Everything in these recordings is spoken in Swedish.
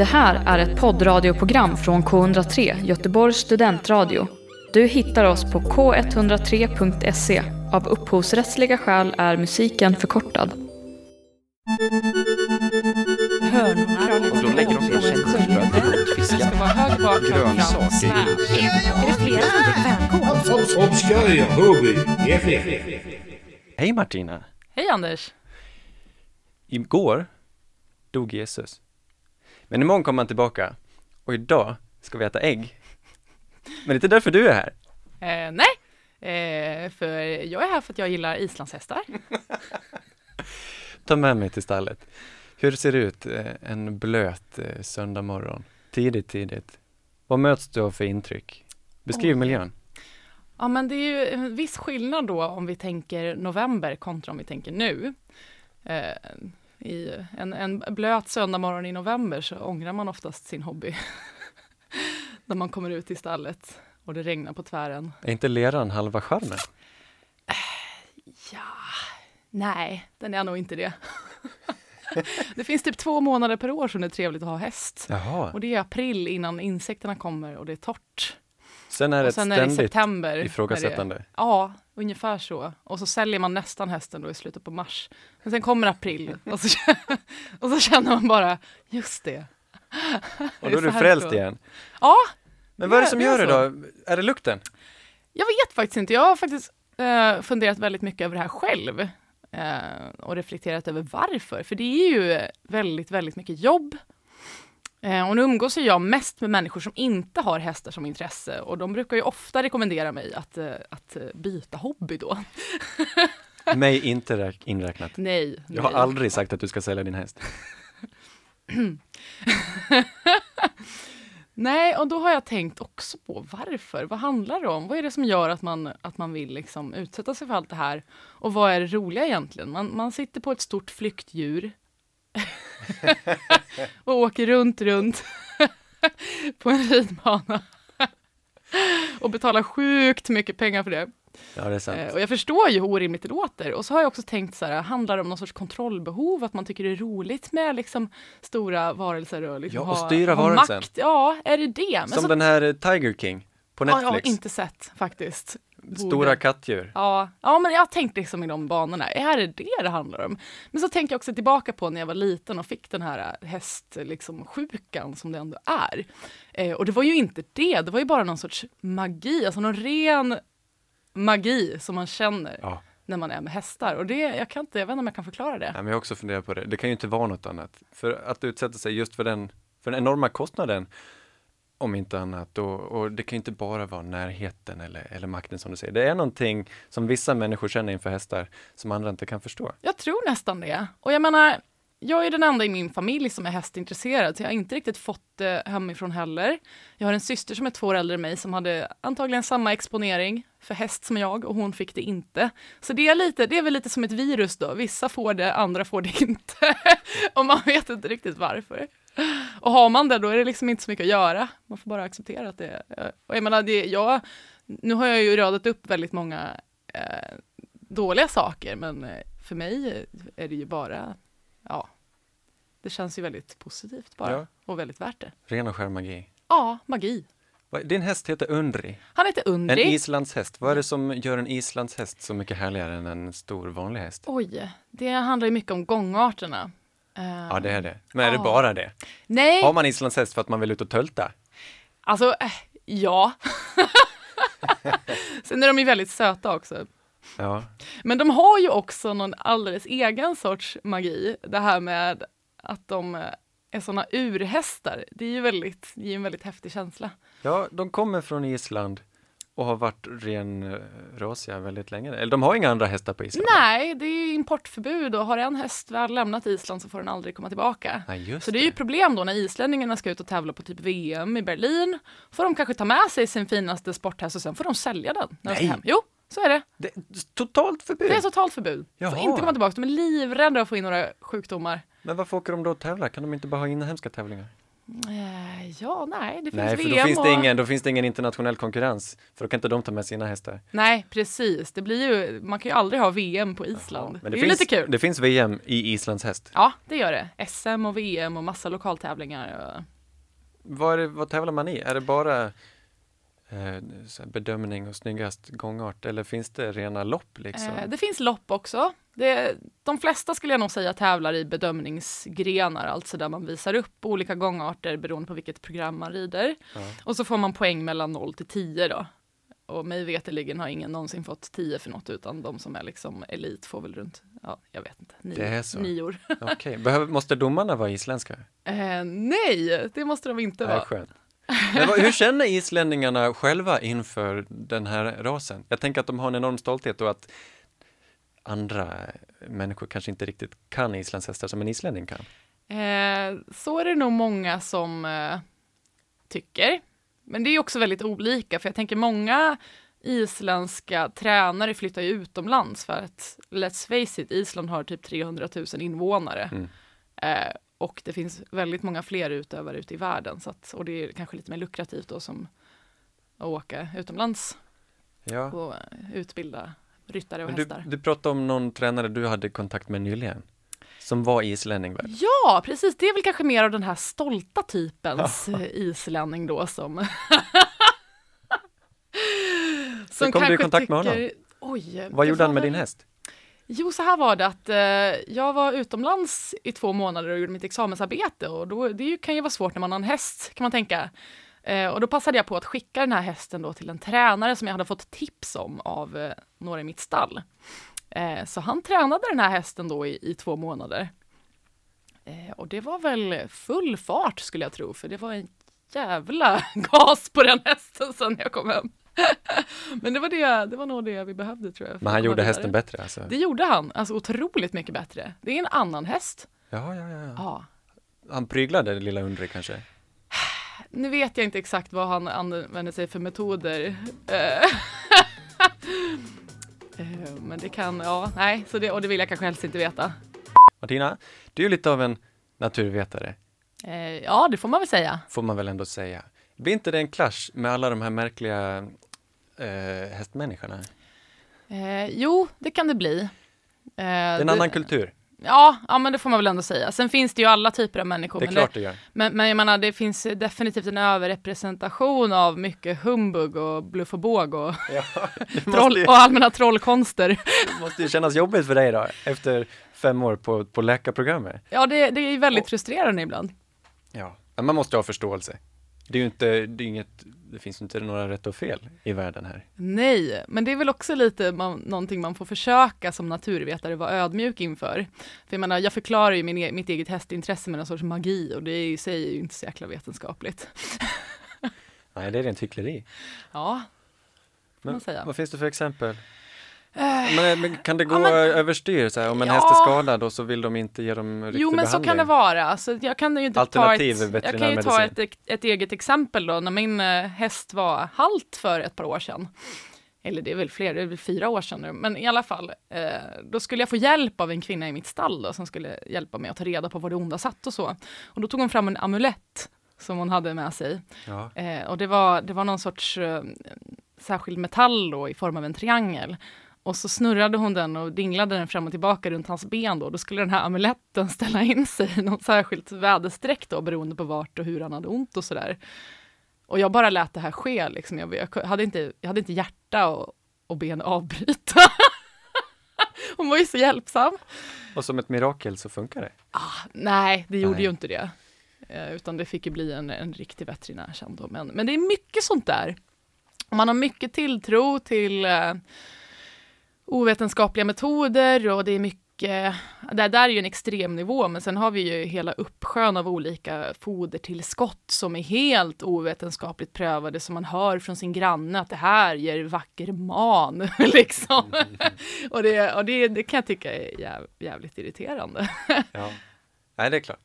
Det här är ett poddradioprogram från K103, Göteborgs studentradio. Du hittar oss på k103.se. Av upphovsrättsliga skäl är musiken förkortad. Och då lägger de sina Grönsaker Är det flera som dricker. Hej Martina! Hej Anders! Igår dog Jesus. Men imorgon kommer han tillbaka. Och idag ska vi äta ägg. Men det är inte därför du är här. Eh, nej, eh, för jag är här för att jag gillar islandshästar. Ta med mig till stallet. Hur ser det ut eh, en blöt eh, söndag morgon? Tidigt, tidigt. Vad möts du av för intryck? Beskriv Oj. miljön. Ja, men det är ju en viss skillnad då om vi tänker november kontra om vi tänker nu. Eh, I en, en blöt söndagmorgon i november så ångrar man oftast sin hobby. När man kommer ut i stallet och det regnar på tvären. Är inte leran halva charmen? Ja, nej, den är nog inte det. det finns typ två månader per år som det är trevligt att ha häst. Jaha. Och det är april innan insekterna kommer och det är torrt. Sen är det och ett sen är det ständigt september. när det- ifrågasättande. Ja, ungefär så. Och så säljer man nästan hästen då i slutet på mars. Men sen kommer april och så, och så känner man bara, just det. Och då är du frälst igen. Ja, Men vad är det som det gör det då? Är det lukten? jag vet faktiskt inte. Jag har faktiskt eh, funderat väldigt mycket över det här själv. Eh, och reflekterat över varför. För det är ju väldigt, väldigt mycket jobb. Eh, och nu umgås ju jag mest med människor som inte har hästar som intresse. Och de brukar ju ofta rekommendera mig att, eh, att eh, byta hobby då. Mig inte räk- inräknat. Nej. Jag har nej. aldrig sagt att du ska sälja din häst. Nej, och då har jag tänkt också på varför. Vad handlar det om? Vad är det som gör att man, att man vill liksom utsätta sig för allt det här? Och vad är det roliga egentligen? Man, man sitter på ett stort flyktdjur och åker runt, runt på en ridbana och betalar sjukt mycket pengar för det. Ja, det är sant. Eh, och jag förstår ju hur orimligt det låter. Och så har jag också tänkt så här, handlar det om någon sorts kontrollbehov? Att man tycker det är roligt med liksom stora varelser och liksom Ja, och styra ha varelsen. makt? Ja, är det det? Men Som så, den här eh, Tiger King på ja, jag har Netflix. inte sett faktiskt. Borde. Stora kattdjur. Ja, ja, men jag har tänkt liksom i de banorna. Är det det det handlar om? Men så tänker jag också tillbaka på när jag var liten och fick den här äh, hästsjukan liksom, sjukan som det ändå är. Eh, och det var ju inte det, det var ju bara någon sorts magi, alltså någon ren magi som man känner Ja. när man är med hästar. Och det, jag kan inte, jag vet inte om jag kan förklara det. Ja, men jag har också funderat på det. Det kan ju inte vara något annat. För att utsätta sig just för den, för den enorma kostnaden, om inte annat. Och, och det kan ju inte bara vara närheten eller, eller makten som du säger. Det är någonting som vissa människor känner inför hästar som andra inte kan förstå. Jag tror nästan det. Och jag menar, jag är den enda i min familj som är hästintresserad, så jag har inte riktigt fått det hemifrån heller. Jag har en syster som är två år äldre än mig som hade antagligen samma exponering för häst som jag och hon fick det inte. Så det är, lite, det är väl lite som ett virus då. Vissa får det, andra får det inte. och man vet inte riktigt varför. Och har man det, då är det liksom inte så mycket att göra. Man får bara acceptera att det är... Och jag menar, det, jag, nu har jag ju radat upp väldigt många eh, dåliga saker, men eh, för mig är det ju bara, ja, det känns ju väldigt positivt bara Ja. och väldigt värt det. Ren och skär magi. Ja, magi. Din häst heter Undri. Han heter En Undri. islandshäst. Vad är det som gör en islandshäst så mycket härligare än en stor vanlig häst? Oj, det handlar ju mycket om gångarterna. Ja, det är det. Men är det bara det? Nej, Har man islandshäst för att man vill ut och tölta? alltså, eh, ja. Sen är de ju väldigt söta också. Ja. Men de har ju också någon alldeles egen sorts magi. Det här med att de eh, är såna urhästar. Det är ju väldigt, det ger en väldigt häftig känsla. Ja, de kommer från Island och har varit ren eh, väldigt länge. Eller de har inga andra hästar på Island? Nej, det är importförbud och har en häst väl lämnat Island så får den aldrig komma tillbaka. Just Så det är ju problem då när islänningarna ska ut och tävla på typ VM i Berlin. Får de kanske ta med sig sin finaste sporthäst och sen får de sälja den när de Nej. hem. Jo, så är det. Det är totalt förbud. Det är totalt förbud. Jaha. Får inte komma tillbaka. De är livrädda att få in några sjukdomar. Men varför åker de då och tävlar? Kan de inte bara ha inhemska tävlingar? Eh, ja, nej, det finns Nej, för VM då finns, det och... ingen, då finns det ingen internationell konkurrens. För då kan inte de ta med sina hästar. Nej, precis. Det blir ju, man kan ju aldrig ha VM på Island. Men det, är finns, lite kul. Det finns VM i Islands häst. Ja, det gör det. SM och VM och massa lokaltävlingar. Och... Vad, det, vad tävlar man i? Är det bara bedömning och snyggast gångart eller finns det rena lopp liksom? Eh, det finns lopp också. Det, de flesta skulle jag nog säga tävlar i bedömningsgrenar, alltså där man visar upp olika gångarter beroende på vilket program man rider. Ja. Och så får man poäng mellan 0 till 10 då. Och mig veterligen har ingen någonsin fått 10 för något, utan de som är liksom elit får väl runt, ja, jag vet inte, nio, Det är så. nior. Okej, Behöver, måste domarna vara isländska? Eh, nej, det måste de inte Nej, vara. skönt. Vad, hur känner islänningarna själva inför den här rasen? Jag tänker att de har en enorm stolthet och att andra människor kanske inte riktigt kan islandshästar som en islänning kan. Eh, så är det nog många som eh, tycker. Men det är också väldigt olika, för jag tänker många isländska tränare flyttar ju utomlands för att, let's face it, Island har typ 300 000 invånare. Mm. Eh, och det finns väldigt många fler utövare ute i världen, så att, och det är kanske lite mer lukrativt då som att åka utomlands Ja. och utbilda ryttare och du, hästar. du pratade om någon tränare du hade kontakt med nyligen, som var islänning väl? Ja, precis. Det är väl kanske mer av den här stolta typens eh, islänning då som... Hur kom du i kontakt med honom? Oj, Vad gjorde han med din häst? Jo, så här var det att eh, jag var utomlands i två månader och gjorde mitt examensarbete och då, det kan ju vara svårt när man har en häst, kan man tänka. Eh, och då passade jag på att skicka den här hästen då till en tränare som jag hade fått tips om av eh, några i mitt stall. Eh, så han tränade den här hästen då i, i två månader. Eh, och det var väl full fart skulle jag tro, för det var en jävla gas på den hästen sen jag kom hem. Men det var, det, det var nog det vi behövde tror jag. Men han gjorde hästen bättre alltså? Det gjorde han, alltså otroligt mycket bättre. Det är en annan häst. Ja, ja, ja, ja. Han pryglade det lilla undre kanske? Nu vet jag inte exakt vad han använder sig för metoder. Eh, eh, Men det kan, ja, nej, så det, och det vill jag kanske helst inte veta. Martina, du är lite av en naturvetare, Eh, Ja, det får man väl säga. får man väl ändå säga. Blir inte det en clash med alla de här märkliga eh, hästmänniskorna? Eh, jo, det kan det bli. Eh, Det är en det- annan kultur, Ja, ja, men det får man väl ändå säga. Sen finns det ju alla typer av människor. det är men klart det gör. Men, men jag menar, det finns definitivt en överrepresentation av mycket humbug och bluff och båg och, Ja, det troll, ju, och allmänna trollkonster. det måste ju kännas jobbigt för dig då, efter fem år på, på läkarprogrammet. Ja, det, det är väldigt frustrerande ibland. Ja, men man måste ha förståelse. Det är ju inte, det är inget, det finns ju inte några rätt och fel i världen här. Nej, men det är väl också lite man, någonting man får försöka som naturvetare vara ödmjuk inför. För jag menar, jag förklarar ju min, e- mitt eget hästintresse med någon sorts magi och det är i sig ju inte så jäkla vetenskapligt. Nej, det är rent hyckleri. Ja, Men man säga. vad finns det för exempel? Men, men kan det gå ja, men- överstyr så här, om en Ja. häst är skadad och så vill de inte ge dem riktig Jo men så behandling? kan det vara. Alltså, jag kan ju inte Alternativ ta ett, jag kan ju ta ett, ett eget exempel då, när min eh, häst var halt för ett par år sedan. Eller det är väl fler, det är väl fyra år sedan nu, men i alla fall. Eh, då skulle jag få hjälp av en kvinna i mitt stall då, som skulle hjälpa mig att ta reda på var det onda satt och så. Och då tog hon fram en amulett som hon hade med sig. Ja. Eh, och det var, det var någon sorts eh, särskild metall då, i form av en triangel. Och så snurrade hon den och dinglade den fram och tillbaka runt hans ben då. Då skulle den här amuletten ställa in sig i något särskilt väderstreck då, beroende på vart och hur han hade ont och sådär. Och jag bara lät det här ske, liksom. jag, jag, hade, inte, jag hade inte hjärta och, och ben avbryta. hon var ju så hjälpsam. Och som ett mirakel så funkar det. Nej, det gjorde Nej. ju inte det. Eh, utan det fick ju bli en, en riktig veterinär sen då. Men, men det är mycket sånt där. Man har mycket tilltro till eh, ovetenskapliga metoder och det är mycket det där är ju en extrem nivå, men sen har vi ju hela uppsjön av olika fodertillskott som är helt ovetenskapligt prövade, som man hör från sin granne att det här ger vacker man, liksom. och det, och det, det kan jag tycka är jäv, jävligt irriterande. Ja. Nej, det är klart.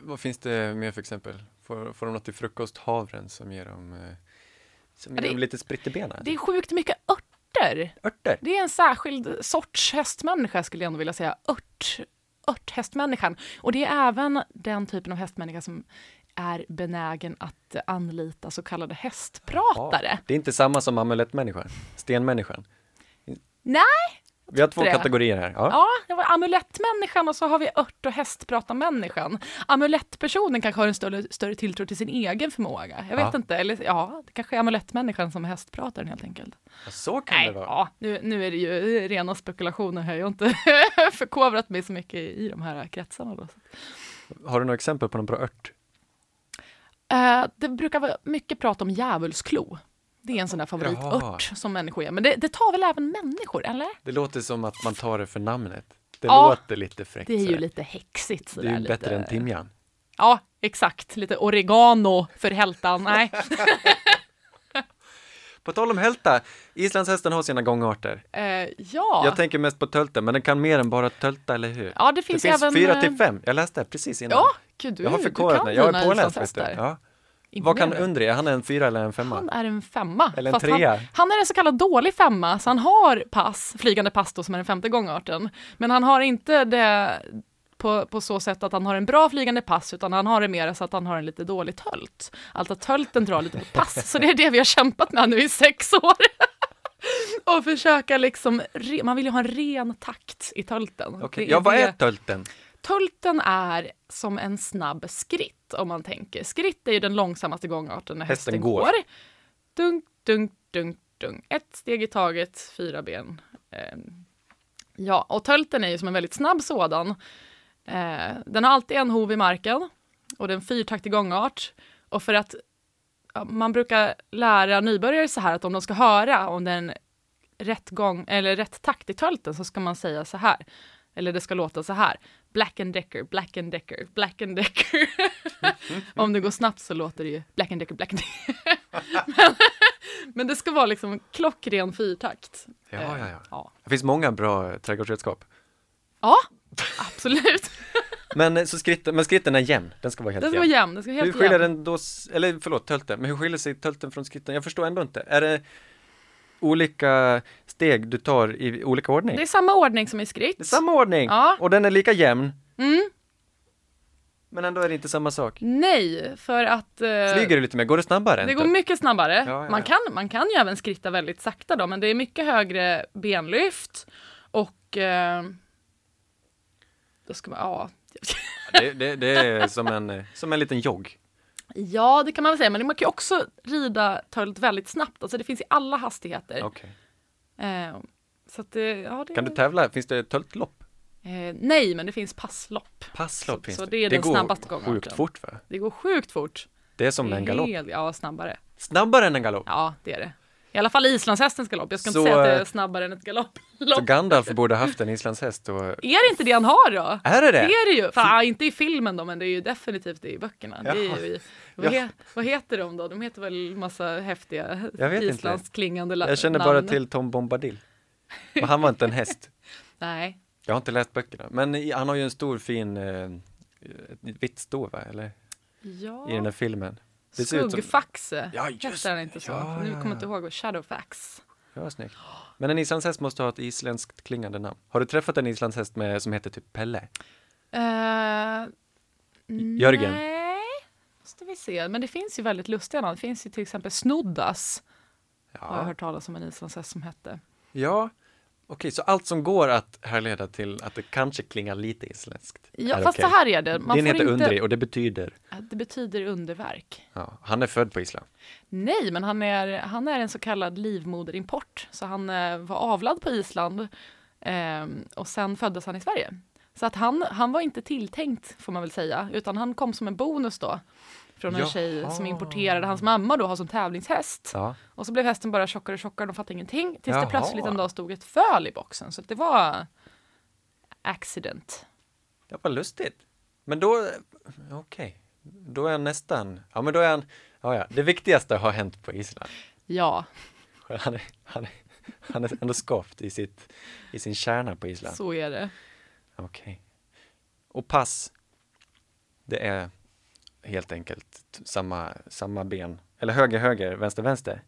Vad finns det mer för exempel? Får, får de något till frukost? Havren som ger dem, eh, som ger det- dem lite spritt i benen? Det är sjukt mycket örter. Örter? Det är en särskild sorts hästmänniska skulle jag ändå vilja säga. Ört, örthästmänniskan. Och det är även den typen av hästmänniska som är benägen att anlita så kallade hästpratare. Det är inte samma som amulettmänniskan, stenmänniskan. Nej, Vi har två det. kategorier här. Ja. Ja, det var amulettmänniskan och så har vi ört och hästpratarmänniskan. Amulettpersonen kanske har en större, större tilltro till sin egen förmåga. Jag vet Ja. inte, eller ja, det kanske är amulettmänniskan som är hästprataren helt enkelt. Så kan Nej, det vara. ja, nu, nu är det ju rena spekulationer här. Jag har inte förkovrat mig så mycket i, i de här kretsarna. Då. Har du några exempel på någon bra ört? Eh, det brukar vara mycket prat om djävulsklo. Det är en sån där favoritört som människor är. Men det, det tar väl även människor, eller? Det låter som att man tar det för namnet. Det Ja, låter lite fräckt. Det är ju sådär. lite häxigt. det är sådär, ju bättre lite... än timjan. Ja, exakt. Lite oregano för hältan. Nej. På tal om hälta, islandshästen har sina gångarter. Eh, ja. Jag tänker mest på tölten, men den kan mer än bara tölta, eller hur? ja, det det finns, finns även... fyra eh, till fem. Jag läste det precis innan. Ja, gud, du, jag har förkovrat kan mig. Jag är påläst. Ja. Vad kan. Undri, är han en fyra eller en femma? Han är en femma. Eller en trea. Han, han är en så kallad dålig femma, så han har pass, flygande pass då, som är den femte gångarten. Men han har inte det på, på så sätt att han har en bra flygande pass, utan han har det mer så att han har en lite dålig tölt. Alltså att tölten drar lite på pass, så det är det vi har kämpat med nu i sex år. Och försöka liksom, man vill ju ha en ren takt i tölten. Det Ja, vad är tölten? Tölten är som en snabb skritt om man tänker. Skritt är ju den långsammaste gångarten när Hästen hästen, går. går. Dunk, dunk, dunk, dunk. Ett steg i taget, fyra ben. Ehm, ja, och tölten är ju som en väldigt snabb sådan. Eh, den har alltid en hov i marken och det är en fyrtaktig gångart. Och för att ja, man brukar lära nybörjare så här att om de ska höra om det är en rätt gång eller rätt takt i tölten så ska man säga så här. Eller det ska låta så här. Black and Decker, Black and Decker, Black and Decker. om det går snabbt så låter det ju Black and Decker, Black and Decker. men, men det ska vara liksom klockren fyrtakt. Ja, Eh, ja, ja. ja. Det finns många bra eh, trädgårdsredskap. Ja, absolut. Men, eh, så skritten, men skritten är jämn, den ska vara helt Den ska vara jämn. Den ska vara Hur helt skiljer jämn. den då, eller förlåt, tölten, men hur skiljer sig tölten från skritten? Jag förstår ändå inte. Är det olika steg du tar i olika ordning? Det är samma ordning som i skritt. Det är samma ordning! Ja. Och den är lika jämn, Mm. men ändå är det inte samma sak. Nej, för att... eh, Flyger det lite mer? Går det snabbare? Det går tölt? mycket snabbare. Ja, ja, Man, kan, man kan ju även skritta väldigt sakta då, men det är mycket högre benlyft och eh, då ska man, ja. det, det, det är som en, som en liten jogg. Ja, det kan man väl säga, men man kan också rida tölt väldigt snabbt. Alltså det finns i alla hastigheter. Okej. Eh, så att det, ja, det, Kan du tävla? Finns det töltlopp? eh, nej, men det finns passlopp. Passlopp Så- finns så det. det är den går snabbaste gångarten. sjukt fort va? Det går sjukt fort. Det är som Det är en galopp. helt- Ja, snabbare. Snabbare än en galopp! Ja, det är det. I alla fall islandshästens galopp. Jag ska Så, inte säga att det eh, är snabbare än ett Så galopplopp. Gandalf borde haft en islandshäst och... Är det inte det han har då? Är det Det det? är det ju. Fan, inte i filmen då, men det är ju definitivt det i böckerna. Det är ju i, vad, Ja. he, vad heter de då? De heter väl massa häftiga islandsklingande la- Jag känner namn. bara till Tom Bombadil. Men han var inte en häst. Nej. Jag har inte läst böckerna. Men han har ju en stor fin eh, vitt stå va? Eller? Ja. I den här filmen. Ut som- Skuggfaxe. Ja, just Heter den inte så? ja, nu kommer jag ja. inte ihåg. Shadowfax. Ja, snyggt. Men en islandshäst måste ha ett isländskt klingande namn. Har du träffat en islandshäst med, som heter typ Pelle? Uh, Jörgen. Nej, måste vi se. Men det finns ju väldigt lustiga namn. Det finns ju till exempel Snoddas. Har jag Ja, hört talas om en islandshäst som hette. ja. okej, så allt som går att härleda till att det kanske klingar lite isländskt. Ja, fast okej. så här är det. Man Din heter inte... Undri och det betyder, Det betyder underverk. ja, han är född på Island. Nej, men han är, han är en så kallad livmoderimport. Så han eh, var avlad på Island eh, och sen föddes han i Sverige. Så att han, han var inte tilltänkt, får man väl säga, utan han kom som en bonus då. Från en Jaha. tjej som importerade hans mamma då har som tävlingshäst. Ja. Och så blev hästen bara tjockare och tjockare, de fattade ingenting. Tills Jaha. det plötsligt en dag stod ett föl i boxen. Så att det var accident. Det var lustigt. Men då, okej, då är han nästan, ja men då är han, ja ja, det viktigaste har hänt på Island. Ja, Han är, han är, han är ändå skapt i, sitt, i sin kärna på Island. så är det. Okej. Och pass, det är helt enkelt samma, samma ben, eller höger, höger, vänster, vänster.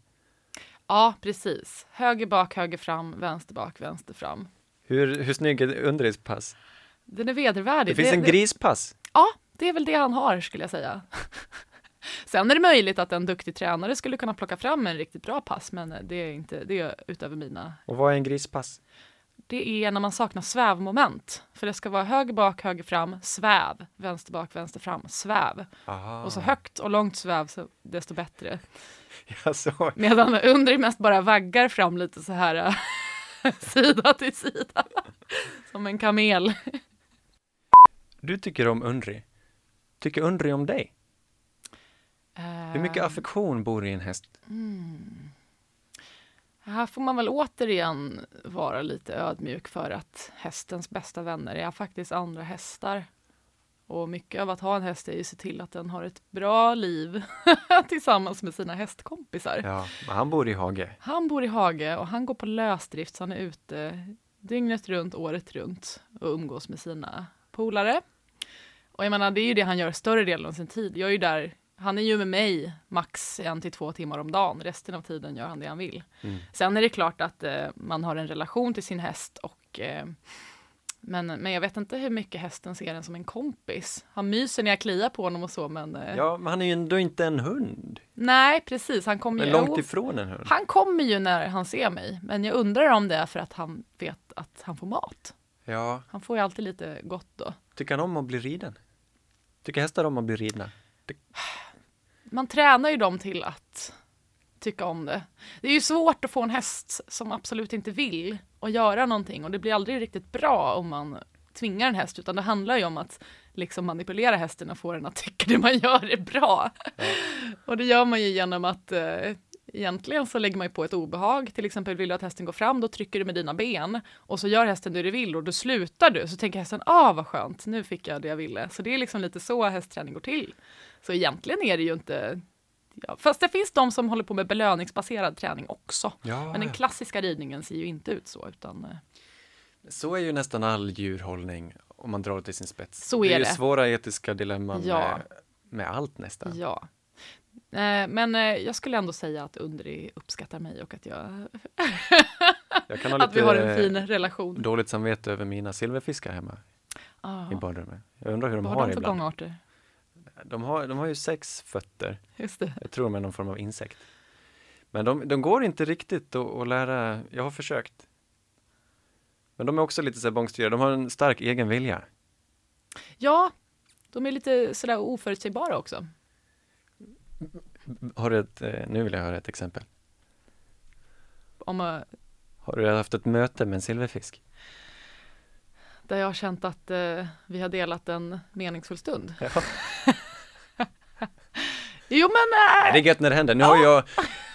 Ja, precis. Höger bak, höger fram, vänster bak, vänster fram. Hur, hur snygg är Undris pass? Den är vedervärdig. Det finns en grispass. Ja, det är väl det han har skulle jag säga. Sen är det möjligt att en duktig tränare skulle kunna plocka fram en riktigt bra pass, men det är inte det är utöver mina. Och vad är en grispass? Det är när man saknar svävmoment, för det ska vara höger bak, höger fram, sväv, vänster bak, vänster fram, sväv. Aha. Och så högt och långt sväv, så desto bättre. Medan under mest bara vaggar fram lite så här sida till sida. Som en kamel. Du tycker om Undri. Tycker Undri om dig? Hur mycket Ehm, affektion bor i en häst? Här får man väl återigen vara lite ödmjuk för att hästens bästa vänner är faktiskt andra hästar. Och mycket av att ha en häst är ju att se till att den har ett bra liv tillsammans med sina hästkompisar. Ja, men han bor i hage. Han bor i hage och han går på lösdrift så han är ute dygnet runt, året runt och umgås med sina polare. Och jag menar, det är ju det han gör större delen av sin tid. Jag är ju där, han är ju med mig max en till två timmar om dagen. Resten av tiden gör han det han vill. Mm. Sen är det klart att eh, man har en relation till sin häst och eh, men, men jag vet inte hur mycket hästen ser den som en kompis. Han myser när jag kliar på honom och så, men eh, Ja, men han är ju ändå inte en hund. nej, precis. Han kommer ju... långt ifrån en hund. han kommer ju när han ser mig, men jag undrar om det är för att han vet att han får mat. Ja, Han får ju alltid lite gott då. tycker han om att bli riden? Tycker hästar om att bli ridna? Man tränar ju dem till att tycka om det. Det är ju svårt att få en häst som absolut inte vill att göra någonting och det blir aldrig riktigt bra om man tvingar en häst utan det handlar ju om att liksom manipulera hästen och få den att tycka det man gör är bra. Och det gör man ju genom att eh, egentligen så lägger man ju på ett obehag. Till exempel vill du att hästen går fram, då trycker du med dina ben och så gör hästen det du vill och då slutar du. Så tänker hästen, ah vad skönt, nu fick jag det jag ville. Så det är liksom lite så hästträning går till. Så egentligen är det ju inte Ja, fast det finns de som håller på med belöningsbaserad träning också. Ja, Men den klassiska ridningen ser ju inte ut så, utan eh, så är ju nästan all djurhållning om man drar det till sin spets. Så det är, är ju det. svåra etiska dilemman Ja. med, med allt nästan. ja. Eh, Men eh, jag skulle ändå säga att Undri uppskattar mig och att, jag, Jag kan ha att vi har en fin relation. dåligt samvete över mina silverfiskar hemma Ah, i badrummet. Jag undrar hur de vad har har de för ibland. gångarter? De har, de har ju sex fötter. Just det. Jag tror med någon form av insekt. Men de, de går inte riktigt att, lära, jag har försökt. Men de är också lite så bångstyriga, de har en stark egen vilja. Ja, de är lite sådär oförutsägbara också. Har du ett, eh, nu vill jag höra ett exempel. Om, eh, Har du haft ett möte med en silverfisk? där jag har känt att eh, vi har delat en meningsfull stund. Ja. Jo men, äh, det är gött när det händer. Nu har jag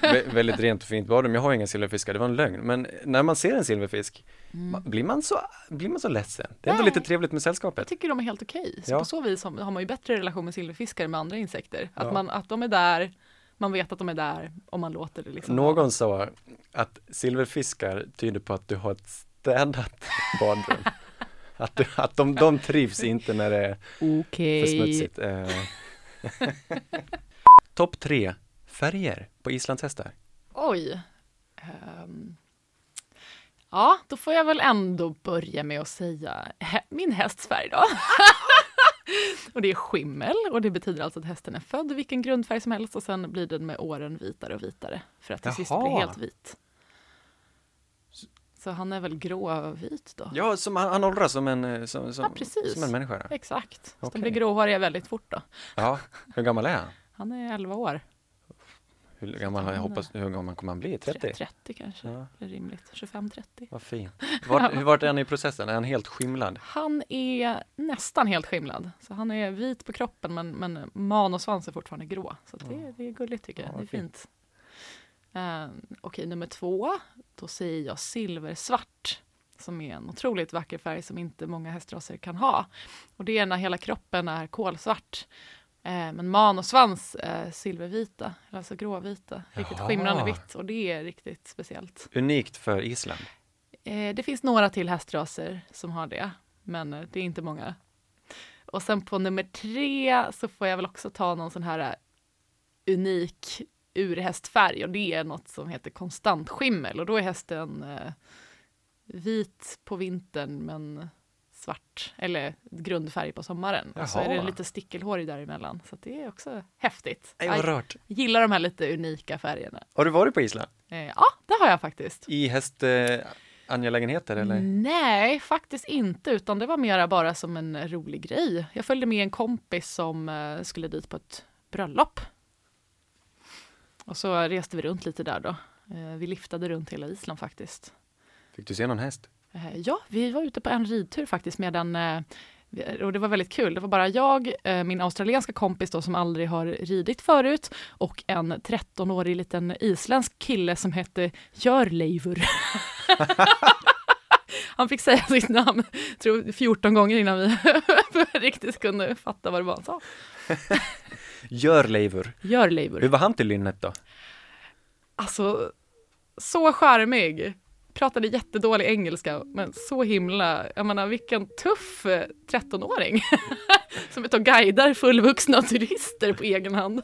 vä- väldigt rent och fint badrum, jag har inga silverfiskar, det var en lögn. Men när man ser en silverfisk, ma- blir, man så, blir man så ledsen? Det är ändå Mm. Nej. lite trevligt med jag sällskapet. tycker de är helt okej. Så Ja. på så vis har man ju bättre relation med silverfiskar än med andra insekter. Att, Ja. man, att de är där, man vet att de är där om man låter det liksom Någon sa att silverfiskar tyder på att du har ett städat badrum. Att, du, att de, de trivs inte när det är Okej. för smutsigt. Eh. Topp tre färger på islandshästar. Oj. Ehm. ja, då får jag väl ändå börja med att säga min hästs färg då. och det är skimmel och det betyder alltså att hästen är född i vilken grundfärg som helst och sen blir den med åren vitare och vitare för att till sist bli Jaha. helt vit. Så han är väl gråvit då? Ja, som han, han åldras som en, eh, som, som, Ja, precis. som en människa. då. Exakt. Så Okej. de blir gråhåriga väldigt fort då. Ja, hur gammal är han? Han är 11 år. Hur gammal, jag hoppas, hur gammal kommer han bli? 30? 30 kanske, Ja. är rimligt. 25-30. Vad fint. Vart, hur vart är han i processen? Är han helt skimlad? Han är nästan helt skimlad. Så han är vit på kroppen men, men man och svans är fortfarande grå. Så det, det är gulligt tycker jag. Ja, det är fint. fint. Uh, Okej, nummer två. Då säger jag silversvart. Som är en otroligt vacker färg som inte många hästraser kan ha. Och det är när hela kroppen är kolsvart. Eh, men man och svans är silvervita, alltså gråvita. Riktigt Jaha. skimrande vitt och det är riktigt speciellt. Unikt för Island. Eh, det finns några till hästraser som har det, men eh, det är inte många. Och sen på nummer tre så får jag väl också ta någon sån här eh, unik urhästfärg och det är något som heter konstantskimmel och då är hästen eh, vit på vintern men svart eller grundfärg på sommaren. Och så är det Jaha. lite stickelhår däremellan. Så det är också häftigt. Nej, vad Jag gillar de här lite unika färgerna. Har du varit på Island? Eh, ja, det har jag faktiskt. I häst eh, angelägenheter eller? Nej, faktiskt inte, utan det var mera bara som en rolig grej. Jag följde med en kompis som eh, skulle dit på ett bröllop. Och så reste vi runt lite där då. Vi liftade runt hela Island faktiskt. Fick du se någon häst? Eh, Ja, vi var ute på en ridtur faktiskt medan eh, vi- och det var väldigt kul. Det var bara jag, eh, min australienska kompis då som aldrig har ridit förut och en 13-årig liten isländsk kille som hette Jörleifur. Han fick säga sitt namn tror, 14 gånger innan vi riktigt kunde fatta vad det var han sa. Jörleifur. Hur Jörleifur. var han till lynnet då? Alltså, så charmig. Pratade jättedålig engelska, men så himla, jag menar vilken tuff eh, 13-åring. Som är ute och guidar fullvuxna turister på egen hand.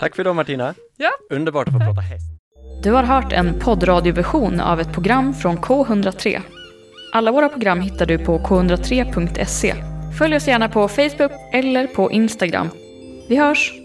Tack för idag Martina. Ja. Underbart att få prata häst. Du har hört en poddradioversion av ett program från K103. Alla våra program hittar du på k103.se. Följ oss gärna på Facebook eller på Instagram. Vi hörs!